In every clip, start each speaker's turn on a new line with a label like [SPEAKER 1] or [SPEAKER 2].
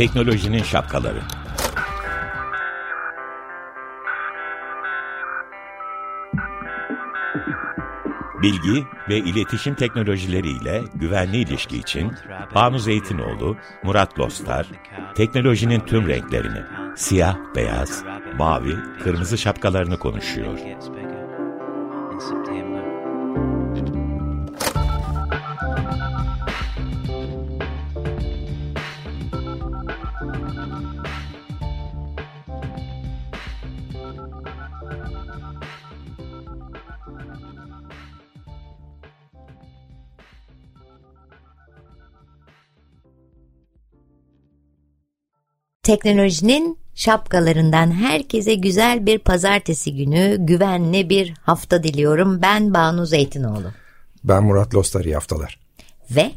[SPEAKER 1] Teknolojinin şapkaları. Bilgi ve iletişim teknolojileriyle güvenli ilişki için Banu Zeytinoğlu, Murat Lostar, teknolojinin tüm renklerini, siyah, beyaz, mavi, kırmızı şapkalarını konuşuyor.
[SPEAKER 2] Teknolojinin şapkalarından herkese güzel bir pazartesi günü, güvenli bir hafta diliyorum. Ben Banu Zeytinoğlu.
[SPEAKER 3] Ben Murat Lostar iyi haftalar.
[SPEAKER 2] Ve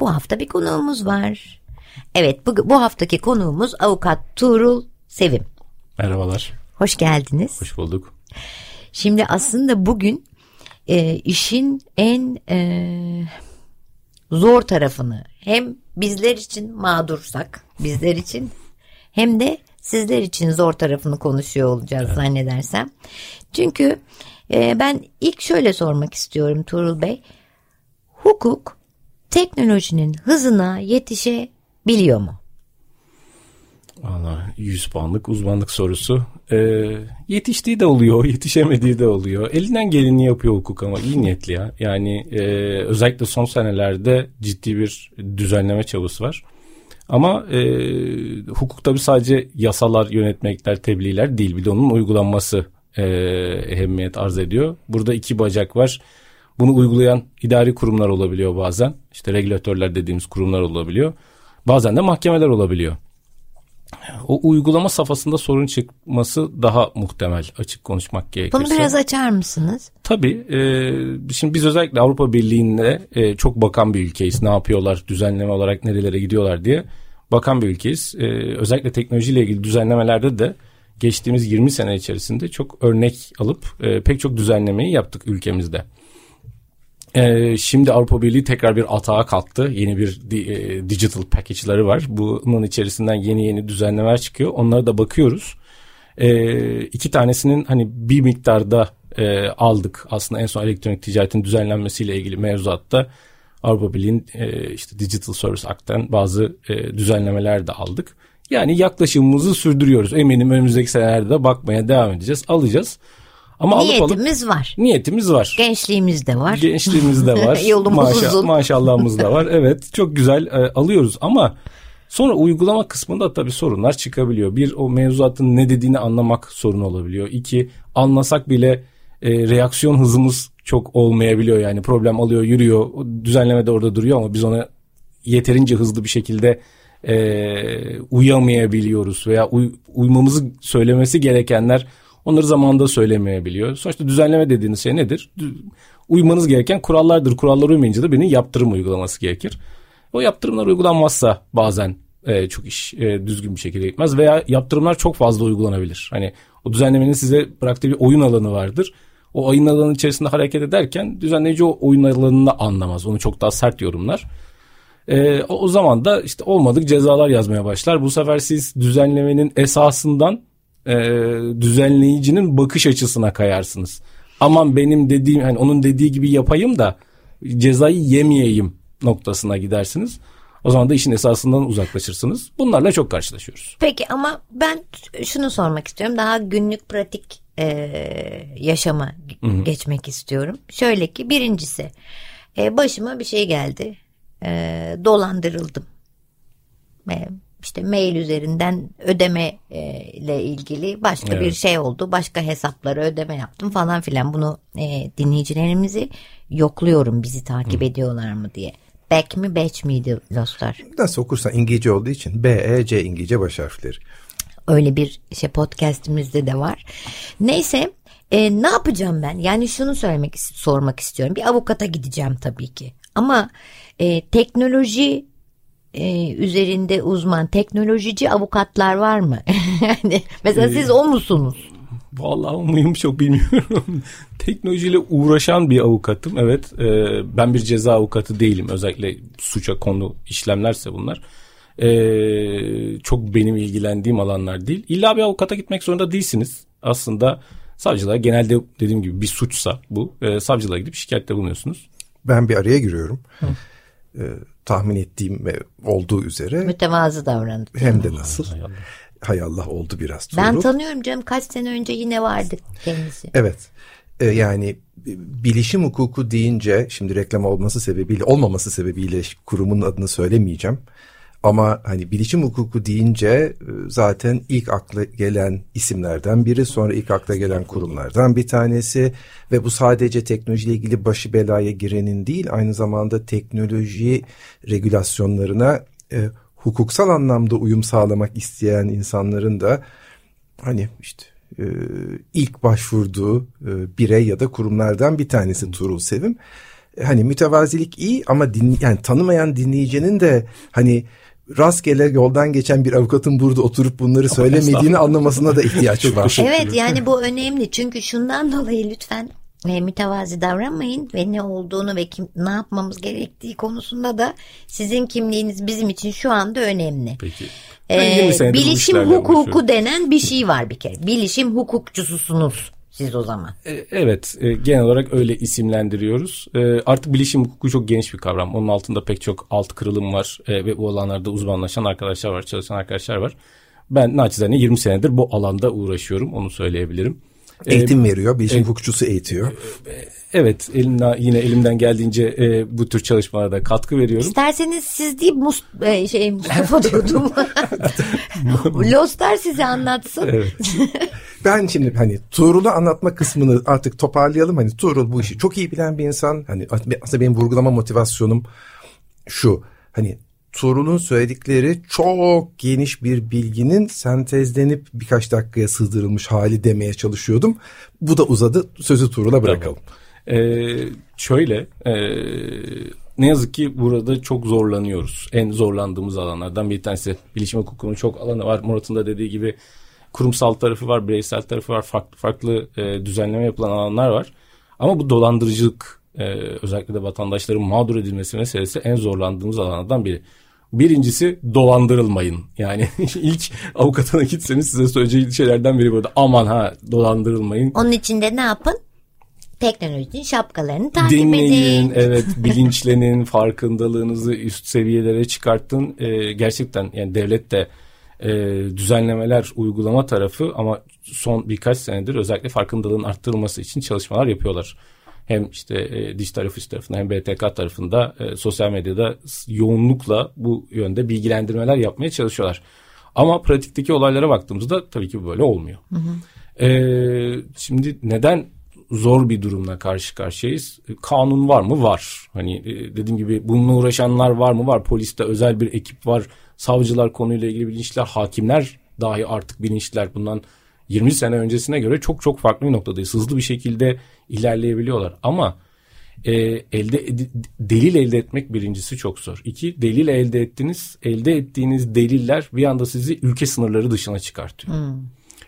[SPEAKER 2] bu hafta bir konuğumuz var. Evet bu, bu haftaki konuğumuz avukat Tuğrul Sevim.
[SPEAKER 4] Merhabalar.
[SPEAKER 2] Hoş geldiniz.
[SPEAKER 4] Hoş bulduk.
[SPEAKER 2] Şimdi aslında bugün e, işin en e, zor tarafını hem bizler için mağdursak bizler için hem de sizler için zor tarafını konuşuyor olacağız evet. zannedersem. Çünkü e, ben ilk şöyle sormak istiyorum Tuğrul Bey. Hukuk teknolojinin hızına yetişebiliyor mu?
[SPEAKER 4] Valla 100 puanlık uzmanlık sorusu. Ee, yetiştiği de oluyor, yetişemediği de oluyor. Elinden geleni yapıyor hukuk ama iyi niyetli ya. Yani e, özellikle son senelerde ciddi bir düzenleme çabası var. Ama e, hukuk tabi sadece yasalar, yönetmekler, tebliğler değil. Bir de onun uygulanması e, ehemmiyet arz ediyor. Burada iki bacak var. Bunu uygulayan idari kurumlar olabiliyor bazen. İşte regülatörler dediğimiz kurumlar olabiliyor. Bazen de mahkemeler olabiliyor. O uygulama safhasında sorun çıkması daha muhtemel açık konuşmak gerekirse.
[SPEAKER 2] Bunu biraz açar mısınız?
[SPEAKER 4] Tabii. E, şimdi biz özellikle Avrupa Birliği'nde e, çok bakan bir ülkeyiz. Ne yapıyorlar, düzenleme olarak nerelere gidiyorlar diye bakan bir ülkeyiz. E, özellikle teknolojiyle ilgili düzenlemelerde de geçtiğimiz 20 sene içerisinde çok örnek alıp e, pek çok düzenlemeyi yaptık ülkemizde. Ee, şimdi Avrupa Birliği tekrar bir atağa kalktı. Yeni bir e, digital package'ları var. Bunun içerisinden yeni yeni düzenlemeler çıkıyor. Onlara da bakıyoruz. Ee, iki tanesinin hani bir miktarda e, aldık. Aslında en son elektronik ticaretin düzenlenmesiyle ilgili mevzuatta Avrupa Birliği'nin e, işte Digital Service Act'ten bazı e, düzenlemeler de aldık. Yani yaklaşımımızı sürdürüyoruz. Eminim önümüzdeki senelerde de bakmaya devam edeceğiz. Alacağız.
[SPEAKER 2] Ama niyetimiz alıp, var.
[SPEAKER 4] Niyetimiz var.
[SPEAKER 2] Gençliğimiz de var.
[SPEAKER 4] Gençliğimiz de var.
[SPEAKER 2] Yolumuz Maşa, uzun.
[SPEAKER 4] Maşallahımız da var. Evet çok güzel e, alıyoruz ama sonra uygulama kısmında tabii sorunlar çıkabiliyor. Bir o mevzuatın ne dediğini anlamak sorun olabiliyor. İki anlasak bile e, reaksiyon hızımız çok olmayabiliyor. Yani problem alıyor yürüyor düzenleme de orada duruyor ama biz ona yeterince hızlı bir şekilde e, uyamayabiliyoruz veya uy, uymamızı söylemesi gerekenler Onları zamanında söylemeyebiliyor. Sonuçta düzenleme dediğiniz şey nedir? Uymanız gereken kurallardır. Kurallar uymayınca da birinin yaptırım uygulaması gerekir. O yaptırımlar uygulanmazsa bazen e, çok iş e, düzgün bir şekilde gitmez veya yaptırımlar çok fazla uygulanabilir. Hani o düzenlemenin size bıraktığı bir oyun alanı vardır. O oyun alanı içerisinde hareket ederken düzenleyici o oyun alanını anlamaz. Onu çok daha sert yorumlar. E, o, o zaman da işte olmadık cezalar yazmaya başlar. Bu sefer siz düzenlemenin esasından e, düzenleyicinin bakış açısına kayarsınız. Aman benim dediğim hani onun dediği gibi yapayım da cezayı yemeyeyim noktasına gidersiniz. O zaman da işin esasından uzaklaşırsınız. Bunlarla çok karşılaşıyoruz.
[SPEAKER 2] Peki ama ben şunu sormak istiyorum. Daha günlük pratik e, yaşama Hı-hı. geçmek istiyorum. Şöyle ki birincisi e, başıma bir şey geldi. E, dolandırıldım. E, işte mail üzerinden ödeme e, ile ilgili başka evet. bir şey oldu. Başka hesaplara ödeme yaptım falan filan. Bunu e, dinleyicilerimizi yokluyorum bizi takip Hı. ediyorlar mı diye. Back mi batch miydi dostlar?
[SPEAKER 3] Nasıl okursan İngilizce olduğu için B, E, C İngilizce baş harfleri.
[SPEAKER 2] Öyle bir şey podcastimizde de var. Neyse e, ne yapacağım ben? Yani şunu söylemek sormak istiyorum. Bir avukata gideceğim tabii ki. Ama e, teknoloji e, üzerinde uzman teknolojici avukatlar var mı? yani mesela siz o musunuz?
[SPEAKER 4] Vallahi mıyım çok bilmiyorum. Teknolojiyle uğraşan bir avukatım. Evet e, ben bir ceza avukatı değilim. Özellikle suça konu işlemlerse bunlar. E, çok benim ilgilendiğim alanlar değil. İlla bir avukata gitmek zorunda değilsiniz. Aslında savcılığa genelde dediğim gibi bir suçsa bu. E, savcılığa gidip şikayette bulunuyorsunuz.
[SPEAKER 3] Ben bir araya giriyorum. E, tahmin ettiğim ve olduğu üzere.
[SPEAKER 2] Mütevazı davrandı.
[SPEAKER 3] Hem de nasıl. Hay Allah, Hay Allah oldu biraz.
[SPEAKER 2] Tuğrul. Ben tanıyorum canım kaç sene önce yine vardı kendisi.
[SPEAKER 3] Evet. E, yani bilişim hukuku deyince şimdi reklam olması sebebiyle olmaması sebebiyle kurumun adını söylemeyeceğim. Ama hani bilişim hukuku deyince e, zaten ilk akla gelen isimlerden biri sonra ilk akla gelen kurumlardan bir tanesi ve bu sadece teknolojiyle ilgili başı belaya girenin değil aynı zamanda teknoloji regülasyonlarına e, hukuksal anlamda uyum sağlamak isteyen insanların da hani işte e, ilk başvurduğu e, birey ya da kurumlardan bir tanesi Tuğrul Sevim. E, hani mütevazilik iyi ama din, yani tanımayan dinleyicinin de hani rastgele yoldan geçen bir avukatın burada oturup bunları söylemediğini anlamasına da ihtiyaç var.
[SPEAKER 2] Evet yani bu önemli çünkü şundan dolayı lütfen e, mütevazi davranmayın ve ne olduğunu ve kim ne yapmamız gerektiği konusunda da sizin kimliğiniz bizim için şu anda önemli.
[SPEAKER 4] Peki.
[SPEAKER 2] Ee, bilişim hukuku denen bir şey var bir kere. Bilişim hukukçususunuz siz o zaman.
[SPEAKER 4] E, evet e, genel olarak öyle isimlendiriyoruz. E, artık bilişim hukuku çok geniş bir kavram. Onun altında pek çok alt kırılım var ve bu alanlarda uzmanlaşan arkadaşlar var, çalışan arkadaşlar var. Ben naçizane 20 senedir bu alanda uğraşıyorum onu söyleyebilirim.
[SPEAKER 3] Eğitim ee, veriyor, bilişim e, hukukçusu eğitiyor.
[SPEAKER 4] Evet, elimden, yine elimden geldiğince e, bu tür çalışmalara katkı veriyorum.
[SPEAKER 2] İsterseniz siz değil Mus e, şey Mustafa diyordum. Lostar size anlatsın. Evet.
[SPEAKER 3] ben şimdi hani Tuğrul'u anlatma kısmını artık toparlayalım. Hani Tuğrul bu işi çok iyi bilen bir insan. Hani aslında benim vurgulama motivasyonum şu. Hani Tuğrul'un söyledikleri çok geniş bir bilginin sentezlenip birkaç dakikaya sığdırılmış hali demeye çalışıyordum. Bu da uzadı. Sözü Tuğrul'a bırakalım.
[SPEAKER 4] Tamam. Ee, şöyle e, ne yazık ki burada çok zorlanıyoruz. En zorlandığımız alanlardan bir tanesi. Bilişim hukukunun çok alanı var. Murat'ın da dediği gibi kurumsal tarafı var, bireysel tarafı var. Farklı farklı e, düzenleme yapılan alanlar var. Ama bu dolandırıcılık e, özellikle de vatandaşların mağdur edilmesi meselesi en zorlandığımız alanlardan biri. Birincisi dolandırılmayın. Yani ilk avukatına gitseniz size söyleyeceği şeylerden biri burada. Aman ha dolandırılmayın.
[SPEAKER 2] Onun için de ne yapın? Teknolojinin şapkalarını takip
[SPEAKER 4] Dinleyin, edin. evet bilinçlenin, farkındalığınızı üst seviyelere çıkartın. Ee, gerçekten yani devlet de e, düzenlemeler uygulama tarafı ama son birkaç senedir özellikle farkındalığın arttırılması için çalışmalar yapıyorlar hem işte e, dijital ofis tarafında hem BTK tarafında e, sosyal medyada yoğunlukla bu yönde bilgilendirmeler yapmaya çalışıyorlar. Ama pratikteki olaylara baktığımızda tabii ki böyle olmuyor. Hı hı. E, şimdi neden zor bir durumla karşı karşıyayız? Kanun var mı? Var. Hani e, dediğim gibi bununla uğraşanlar var mı? Var. Poliste özel bir ekip var. Savcılar konuyla ilgili bilinçler, hakimler dahi artık bilinçler bundan 20 sene öncesine göre çok çok farklı bir noktadayız. Hızlı bir şekilde ilerleyebiliyorlar. Ama e, elde delil elde etmek birincisi çok zor. İki delil elde ettiniz, elde ettiğiniz deliller bir anda sizi ülke sınırları dışına çıkartıyor. Hmm.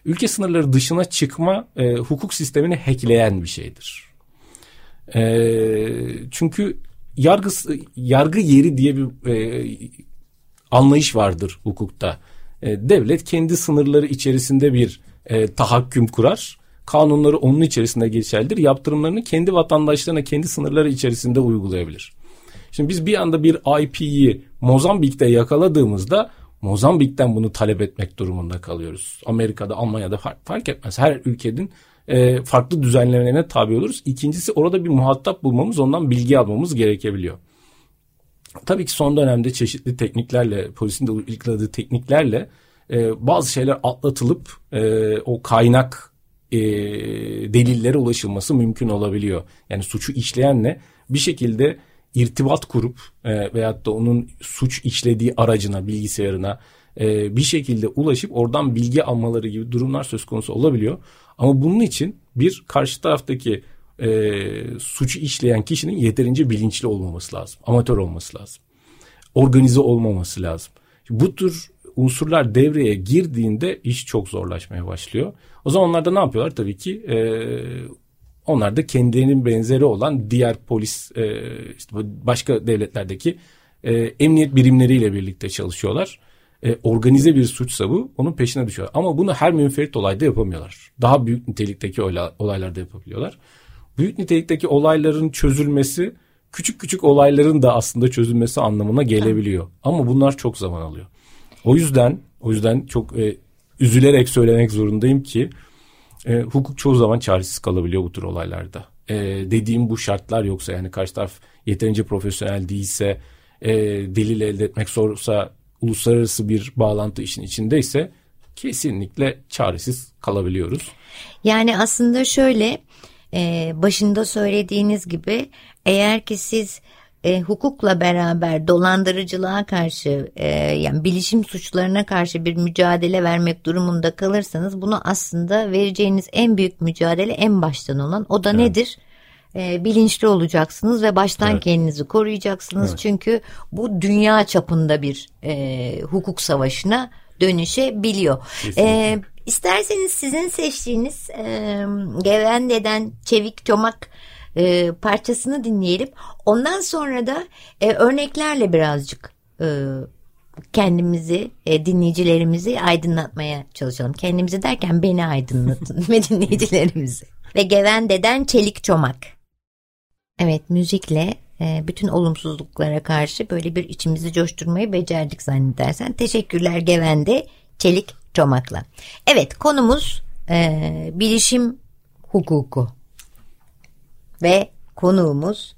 [SPEAKER 4] Ülke sınırları dışına çıkma e, hukuk sistemini hackleyen bir şeydir. E, çünkü yargı yargı yeri diye bir e, anlayış vardır hukukta. E, devlet kendi sınırları içerisinde bir e, tahakküm kurar. Kanunları onun içerisinde geçerlidir. Yaptırımlarını kendi vatandaşlarına kendi sınırları içerisinde uygulayabilir. Şimdi biz bir anda bir IP'yi Mozambik'te yakaladığımızda Mozambik'ten bunu talep etmek durumunda kalıyoruz. Amerika'da, Almanya'da fark, fark etmez. Her ülkenin e, farklı düzenlemelerine tabi oluruz. İkincisi orada bir muhatap bulmamız, ondan bilgi almamız gerekebiliyor. Tabii ki son dönemde çeşitli tekniklerle, polisin de uyguladığı tekniklerle e, bazı şeyler atlatılıp e, o kaynak e, delillere ulaşılması mümkün olabiliyor. Yani suçu işleyenle bir şekilde irtibat kurup e, veyahut da onun suç işlediği aracına, bilgisayarına e, bir şekilde ulaşıp oradan bilgi almaları gibi durumlar söz konusu olabiliyor. Ama bunun için bir karşı taraftaki e, suçu işleyen kişinin yeterince bilinçli olmaması lazım. Amatör olması lazım. Organize olmaması lazım. Bu tür unsurlar devreye girdiğinde iş çok zorlaşmaya başlıyor. O zaman onlar da ne yapıyorlar? Tabii ki e, onlar da kendilerinin benzeri olan diğer polis e, işte başka devletlerdeki e, emniyet birimleriyle birlikte çalışıyorlar. E, organize bir suçsa bu onun peşine düşüyor. Ama bunu her münferit olayda yapamıyorlar. Daha büyük nitelikteki olaylarda yapabiliyorlar. Büyük nitelikteki olayların çözülmesi küçük küçük olayların da aslında çözülmesi anlamına gelebiliyor. Ama bunlar çok zaman alıyor. O yüzden o yüzden çok e, üzülerek söylemek zorundayım ki e, hukuk çoğu zaman çaresiz kalabiliyor bu tür olaylarda. E, dediğim bu şartlar yoksa yani karşı taraf yeterince profesyonel değilse, e, delil elde etmek zorsa, uluslararası bir bağlantı işin içindeyse kesinlikle çaresiz kalabiliyoruz.
[SPEAKER 2] Yani aslında şöyle e, başında söylediğiniz gibi eğer ki siz e, hukukla beraber dolandırıcılığa karşı e, yani bilişim suçlarına karşı bir mücadele vermek durumunda kalırsanız bunu aslında vereceğiniz en büyük mücadele en baştan olan o da evet. nedir? E, bilinçli olacaksınız ve baştan evet. kendinizi koruyacaksınız evet. çünkü bu dünya çapında bir e, hukuk savaşına dönüşebiliyor. E, isterseniz sizin seçtiğiniz e, Gevende'den Çevik Çomak e, parçasını dinleyelim. Ondan sonra da e, örneklerle birazcık e, kendimizi, e, dinleyicilerimizi aydınlatmaya çalışalım. Kendimizi derken beni aydınlatın ve dinleyicilerimizi. Ve Gevende'den Çelik Çomak. Evet müzikle e, bütün olumsuzluklara karşı böyle bir içimizi coşturmayı becerdik zannedersen. Teşekkürler Gevende Çelik Çomak'la. Evet konumuz e, bilişim hukuku ve konuğumuz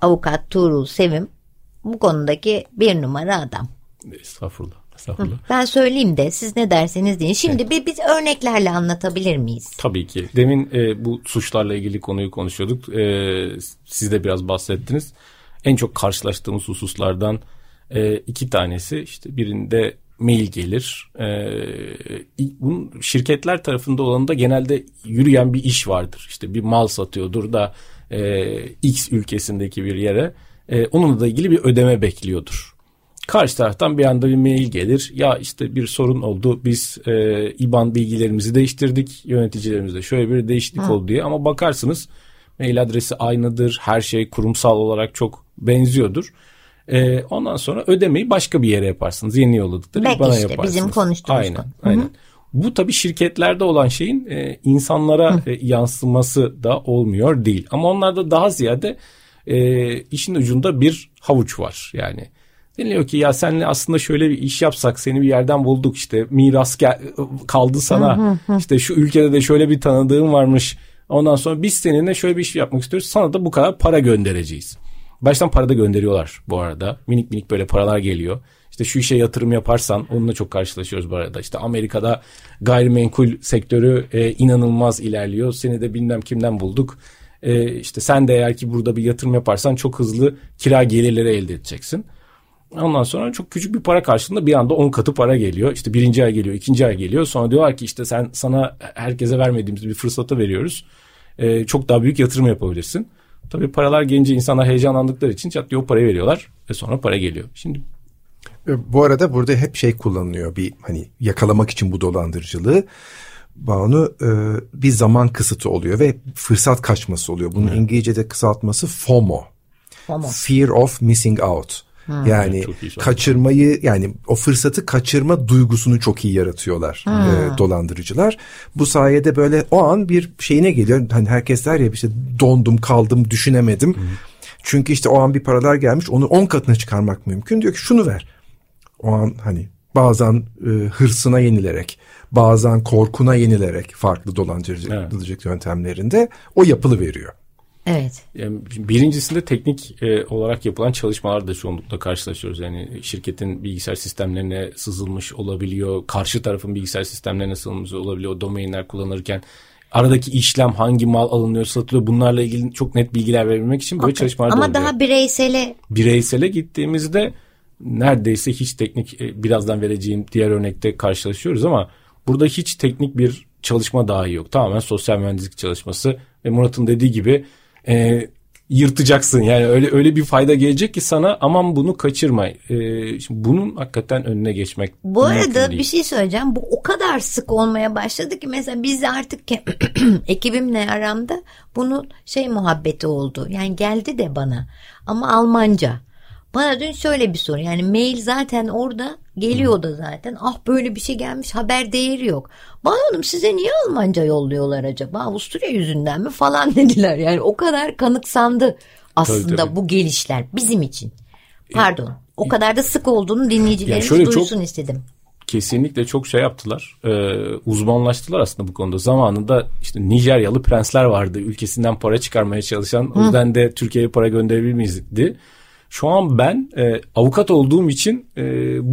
[SPEAKER 2] avukat Tuğrul Sevim bu konudaki bir numara adam.
[SPEAKER 4] Estağfurullah. Estağfurullah.
[SPEAKER 2] Ben söyleyeyim de siz ne derseniz deyin. Şimdi evet. biz örneklerle anlatabilir miyiz?
[SPEAKER 4] Tabii ki. Demin e, bu suçlarla ilgili konuyu konuşuyorduk. E, siz de biraz bahsettiniz. En çok karşılaştığımız hususlardan e, iki tanesi işte birinde mail gelir. Ee, bunun şirketler tarafında olanında genelde yürüyen bir iş vardır. İşte bir mal satıyordur da e, X ülkesindeki bir yere e, onunla da ilgili bir ödeme bekliyordur. Karşı taraftan bir anda bir mail gelir. Ya işte bir sorun oldu. Biz e, IBAN bilgilerimizi değiştirdik. Yöneticilerimizde şöyle bir değişiklik Hı. oldu diye. Ama bakarsınız mail adresi aynıdır. Her şey kurumsal olarak çok benziyordur. E, ondan sonra ödemeyi başka bir yere yaparsınız. Yeni yolladıkları
[SPEAKER 2] Belki bana işte, yaparsınız. bizim konuştuğumuz
[SPEAKER 4] Aynen, konu. aynen. Hı-hı. Bu tabii şirketlerde olan şeyin e, insanlara e, yansıması da olmuyor değil. Ama onlarda daha ziyade e, işin ucunda bir havuç var yani. Deniliyor ki ya senle aslında şöyle bir iş yapsak seni bir yerden bulduk işte miras gel, kaldı sana işte şu ülkede de şöyle bir tanıdığın varmış. Ondan sonra biz seninle şöyle bir iş yapmak istiyoruz sana da bu kadar para göndereceğiz. Baştan para da gönderiyorlar bu arada. Minik minik böyle paralar geliyor. İşte şu işe yatırım yaparsan onunla çok karşılaşıyoruz bu arada. İşte Amerika'da gayrimenkul sektörü e, inanılmaz ilerliyor. Seni de bilmem kimden bulduk. E, işte sen de eğer ki burada bir yatırım yaparsan çok hızlı kira gelirleri elde edeceksin. Ondan sonra çok küçük bir para karşılığında bir anda 10 katı para geliyor. İşte birinci ay geliyor, ikinci ay geliyor. Sonra diyorlar ki işte sen sana herkese vermediğimiz bir fırsatı veriyoruz. Ee, çok daha büyük yatırım yapabilirsin. Tabii paralar gelince insanlar heyecanlandıkları için çat diye o parayı veriyorlar ve sonra para geliyor. Şimdi
[SPEAKER 3] e, bu arada burada hep şey kullanılıyor bir hani yakalamak için bu dolandırıcılığı. Banu e, bir zaman kısıtı oluyor ve fırsat kaçması oluyor. Bunun evet. İngilizce'de kısaltması FOMO. FOMO. Fear of missing out. Hmm. Yani kaçırmayı yani o fırsatı kaçırma duygusunu çok iyi yaratıyorlar hmm. e, dolandırıcılar. Bu sayede böyle o an bir şeyine geliyor. Hani herkes der ya işte dondum kaldım düşünemedim. Hmm. Çünkü işte o an bir paralar gelmiş onu on katına çıkarmak mümkün. Diyor ki şunu ver. O an hani bazen e, hırsına yenilerek bazen korkuna yenilerek farklı dolandırıcılık evet. yöntemlerinde o yapılı veriyor.
[SPEAKER 2] Evet.
[SPEAKER 4] Yani birincisinde teknik e, olarak yapılan çalışmalar da çoğunlukla karşılaşıyoruz. Yani şirketin bilgisayar sistemlerine sızılmış olabiliyor. Karşı tarafın bilgisayar sistemlerine sızılmış olabiliyor. O domainler kullanırken aradaki işlem hangi mal alınıyor satılıyor bunlarla ilgili çok net bilgiler verebilmek için böyle okay. çalışmalar
[SPEAKER 2] Ama
[SPEAKER 4] da oluyor.
[SPEAKER 2] Ama daha bireysele
[SPEAKER 4] bireysele gittiğimizde neredeyse hiç teknik e, birazdan vereceğim diğer örnekte karşılaşıyoruz ama burada hiç teknik bir çalışma dahi yok. Tamamen sosyal mühendislik çalışması ve Murat'ın dediği gibi e, yırtacaksın. Yani öyle öyle bir fayda gelecek ki sana aman bunu kaçırma. Ee, şimdi bunun hakikaten önüne geçmek
[SPEAKER 2] Bu arada bir şey söyleyeceğim. Bu o kadar sık olmaya başladı ki mesela biz artık ekibimle aramda bunun şey muhabbeti oldu. Yani geldi de bana ama Almanca. Bana dün şöyle bir soru yani mail zaten orada geliyor da zaten ah böyle bir şey gelmiş haber değeri yok. Bana dedim size niye Almanca yolluyorlar acaba Avusturya yüzünden mi falan dediler yani o kadar kanıksandı aslında tabii, tabii. bu gelişler bizim için. Pardon o kadar da sık olduğunu dinleyicilerimiz yani duysun çok... istedim
[SPEAKER 4] kesinlikle çok şey yaptılar. E, uzmanlaştılar aslında bu konuda. Zamanında işte Nijeryalı prensler vardı. Ülkesinden para çıkarmaya çalışan. O yüzden de Türkiye'ye para gönderebilir miyizdi. Şu an ben e, avukat olduğum için e,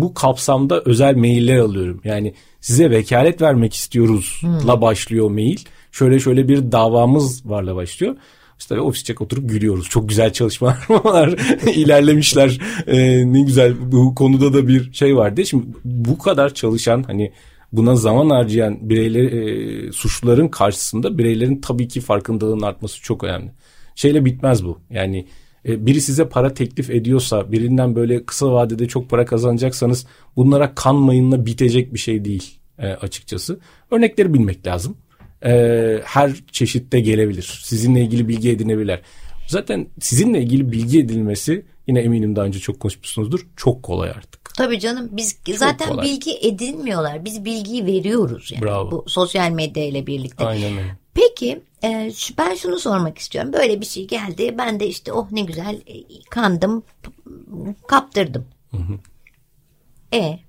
[SPEAKER 4] bu kapsamda özel mailler alıyorum. Yani size vekalet vermek istiyoruz hmm. başlıyor mail. Şöyle şöyle bir davamız varla başlıyor. İşte ofisçek oturup gülüyoruz. Çok güzel çalışmalar ilerlemişler. Ee, ne güzel bu konuda da bir şey vardı. Şimdi bu kadar çalışan hani buna zaman harcayan bireyler e, suçluların karşısında bireylerin tabii ki farkındalığının artması çok önemli. Şeyle bitmez bu. Yani e, biri size para teklif ediyorsa birinden böyle kısa vadede çok para kazanacaksanız bunlara kanmayınla bitecek bir şey değil e, açıkçası. Örnekleri bilmek lazım. E, her çeşitte gelebilir. Sizinle ilgili bilgi edinebilirler. Zaten sizinle ilgili bilgi edilmesi yine eminim daha önce çok konuşmuşsunuzdur. Çok kolay artık.
[SPEAKER 2] Tabii canım biz çok zaten kolay. bilgi edinmiyorlar. Biz bilgiyi veriyoruz yani Bravo. bu sosyal medya ile birlikte. Aynen öyle. Peki e, ben şunu sormak istiyorum. Böyle bir şey geldi. Ben de işte oh ne güzel e, kandım, kaptırdım. Hı hı. E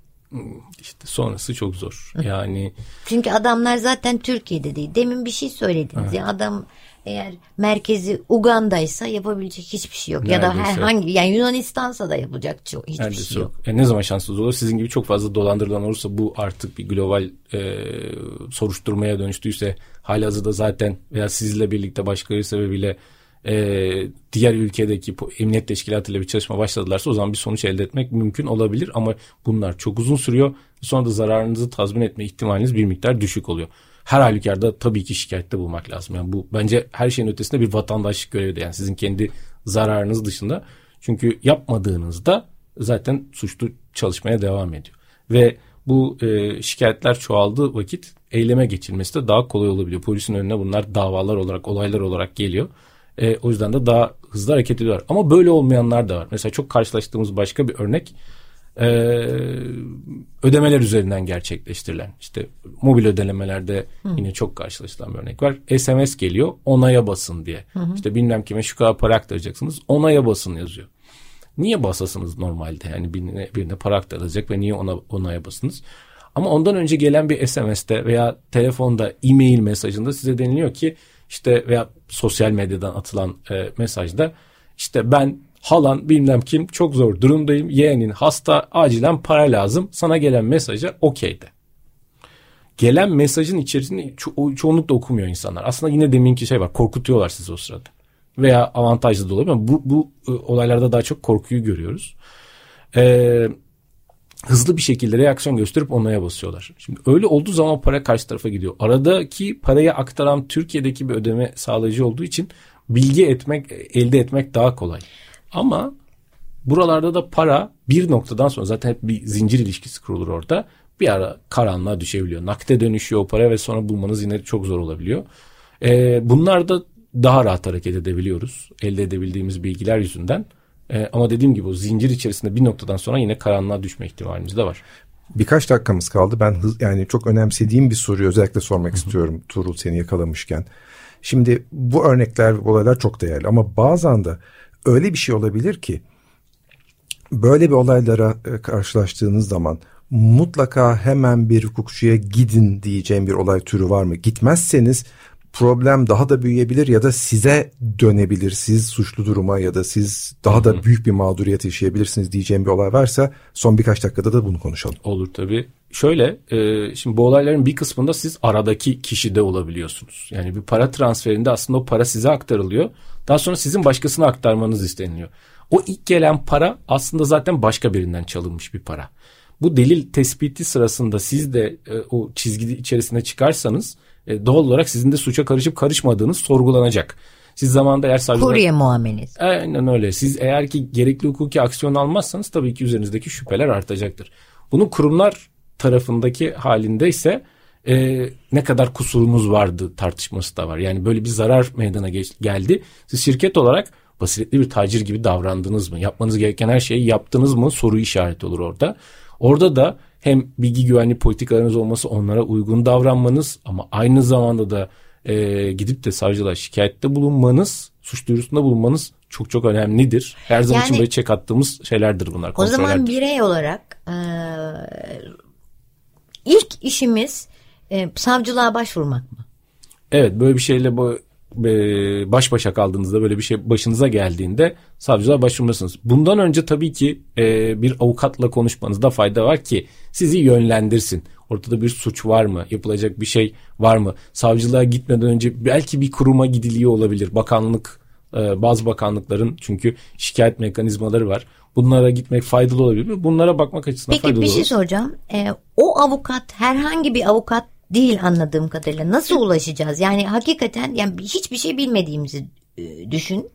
[SPEAKER 4] işte sonrası çok zor. Yani
[SPEAKER 2] çünkü adamlar zaten Türkiye'de değil. Demin bir şey söylediniz evet. ya adam eğer merkezi Uganda'ysa yapabilecek hiçbir şey yok. Neredeyse. Ya da herhangi yani Yunanistan'sa da yapacak çok hiçbir Neredeyse şey yok. yok.
[SPEAKER 4] Yani ne zaman şanssız olur? Sizin gibi çok fazla dolandırılan olursa bu artık bir global e, soruşturmaya dönüştüyse halihazırda zaten veya sizle birlikte başkaları sebebiyle e, diğer ülkedeki emniyet teşkilatıyla bir çalışma başladılarsa o zaman bir sonuç elde etmek mümkün olabilir ama bunlar çok uzun sürüyor. Sonra da zararınızı tazmin etme ihtimaliniz bir miktar düşük oluyor her halükarda tabii ki şikayette bulmak lazım. Yani bu bence her şeyin ötesinde bir vatandaşlık görevi de yani sizin kendi zararınız dışında. Çünkü yapmadığınızda zaten suçlu çalışmaya devam ediyor. Ve bu e, şikayetler çoğaldığı vakit eyleme geçilmesi de daha kolay olabiliyor. Polisin önüne bunlar davalar olarak, olaylar olarak geliyor. E, o yüzden de daha hızlı hareket ediyorlar. Ama böyle olmayanlar da var. Mesela çok karşılaştığımız başka bir örnek e, ödemeler üzerinden gerçekleştirilen işte mobil ödemelerde hı. yine çok karşılaşılan bir örnek var. SMS geliyor onaya basın diye. Hı hı. İşte bilmem kime şu kadar para aktaracaksınız onaya basın yazıyor. Niye basasınız normalde yani birine, birine para aktarılacak ve niye ona onaya basınız? Ama ondan önce gelen bir SMS'te veya telefonda e-mail mesajında size deniliyor ki işte veya sosyal medyadan atılan e, mesajda işte ben halan bilmem kim çok zor durumdayım. Yeğenin hasta acilen para lazım. Sana gelen mesaja okey de. Gelen mesajın içerisini ço- çoğunlukla okumuyor insanlar. Aslında yine deminki şey var korkutuyorlar sizi o sırada. Veya avantajlı da olabilir ama bu, bu e, olaylarda daha çok korkuyu görüyoruz. Ee, hızlı bir şekilde reaksiyon gösterip onaya basıyorlar. Şimdi öyle olduğu zaman para karşı tarafa gidiyor. Aradaki parayı aktaran Türkiye'deki bir ödeme sağlayıcı olduğu için bilgi etmek elde etmek daha kolay. Ama buralarda da para bir noktadan sonra zaten hep bir zincir ilişkisi kurulur orada. Bir ara karanlığa düşebiliyor. Nakde dönüşüyor o para ve sonra bulmanız yine çok zor olabiliyor. Ee, bunlar da daha rahat hareket edebiliyoruz. Elde edebildiğimiz bilgiler yüzünden. Ee, ama dediğim gibi o zincir içerisinde bir noktadan sonra yine karanlığa düşme ihtimalimiz de var.
[SPEAKER 3] Birkaç dakikamız kaldı. Ben hız, yani çok önemsediğim bir soruyu özellikle sormak Hı-hı. istiyorum Tuğrul seni yakalamışken. Şimdi bu örnekler, olaylar çok değerli ama bazen de öyle bir şey olabilir ki böyle bir olaylara e, karşılaştığınız zaman mutlaka hemen bir hukukçuya gidin diyeceğim bir olay türü var mı? Gitmezseniz problem daha da büyüyebilir ya da size dönebilir. Siz suçlu duruma ya da siz daha da büyük bir mağduriyet yaşayabilirsiniz diyeceğim bir olay varsa son birkaç dakikada da bunu konuşalım.
[SPEAKER 4] Olur tabii. Şöyle e, şimdi bu olayların bir kısmında siz aradaki kişide olabiliyorsunuz. Yani bir para transferinde aslında o para size aktarılıyor. Daha sonra sizin başkasına aktarmanız isteniliyor. O ilk gelen para aslında zaten başka birinden çalınmış bir para. Bu delil tespiti sırasında siz de e, o çizgi içerisine çıkarsanız e, doğal olarak sizin de suça karışıp karışmadığınız sorgulanacak. Siz zamanında eğer savcılığa...
[SPEAKER 2] Kurye muamelesi.
[SPEAKER 4] Aynen öyle. Siz eğer ki gerekli hukuki aksiyon almazsanız tabii ki üzerinizdeki şüpheler artacaktır. Bunun kurumlar tarafındaki halinde ise e, ne kadar kusurumuz vardı tartışması da var. Yani böyle bir zarar meydana geç, geldi. Siz şirket olarak basiretli bir tacir gibi davrandınız mı? Yapmanız gereken her şeyi yaptınız mı? Soru işareti olur orada. Orada da hem bilgi güvenli politikalarınız olması onlara uygun davranmanız ama aynı zamanda da e, gidip de savcılığa şikayette bulunmanız, suç duyurusunda bulunmanız çok çok önemlidir. Her zaman yani, için böyle çek attığımız şeylerdir bunlar.
[SPEAKER 2] O zaman birey olarak e, ilk işimiz e, savcılığa başvurmak mı?
[SPEAKER 4] Evet böyle bir şeyle bu e, baş başa kaldığınızda böyle bir şey başınıza geldiğinde savcılığa başvurmalısınız. Bundan önce tabii ki e, bir avukatla konuşmanızda fayda var ki sizi yönlendirsin. Ortada bir suç var mı? Yapılacak bir şey var mı? Savcılığa gitmeden önce belki bir kuruma gidiliyor olabilir. Bakanlık e, bazı bakanlıkların çünkü şikayet mekanizmaları var. Bunlara gitmek faydalı olabilir mi? Bunlara bakmak açısından
[SPEAKER 2] Peki,
[SPEAKER 4] faydalı
[SPEAKER 2] olur.
[SPEAKER 4] Peki
[SPEAKER 2] bir şey soracağım. E, o avukat herhangi bir avukat değil anladığım kadarıyla. Nasıl ulaşacağız? Yani hakikaten yani hiçbir şey bilmediğimizi e, düşünün.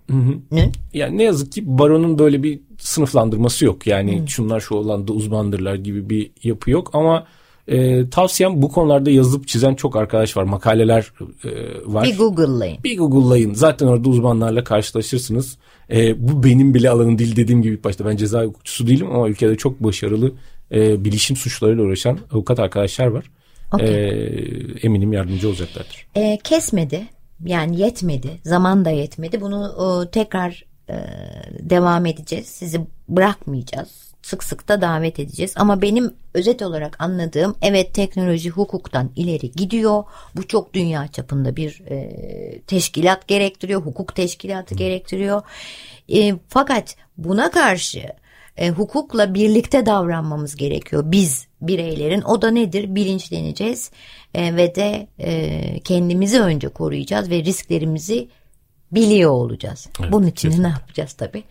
[SPEAKER 4] Yani ne yazık ki baronun böyle bir sınıflandırması yok. Yani hı. şunlar şu olanda uzmandırlar gibi bir yapı yok ama e, tavsiyem bu konularda yazıp çizen çok arkadaş var. Makaleler e, var.
[SPEAKER 2] Bir Google'layın.
[SPEAKER 4] Bir Google'layın. Zaten orada uzmanlarla karşılaşırsınız. E, bu benim bile alanım değil dediğim gibi başta. Ben ceza hukukçusu değilim ama ülkede çok başarılı e, bilişim suçlarıyla uğraşan avukat arkadaşlar var. Okay. E, eminim yardımcı olacaklardır.
[SPEAKER 2] E, kesmedi. Yani yetmedi. Zaman da yetmedi. Bunu e, tekrar e, devam edeceğiz. Sizi bırakmayacağız sık sık da davet edeceğiz. Ama benim özet olarak anladığım evet teknoloji hukuktan ileri gidiyor. Bu çok dünya çapında bir e, teşkilat gerektiriyor. Hukuk teşkilatı gerektiriyor. E, fakat buna karşı e, hukukla birlikte davranmamız gerekiyor. Biz bireylerin o da nedir bilinçleneceğiz e, ve de e, kendimizi önce koruyacağız ve risklerimizi biliyor olacağız. Evet, Bunun için kesinlikle. ne yapacağız tabii?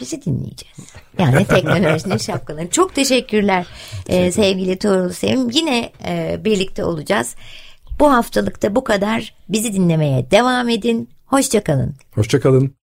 [SPEAKER 2] bizi dinleyeceğiz. Yani teknolojinin şapkaları. Çok teşekkürler ee, sevgili Tuğrul Sevim. Yine e, birlikte olacağız. Bu haftalıkta bu kadar. Bizi dinlemeye devam edin. Hoşçakalın.
[SPEAKER 3] Hoşçakalın.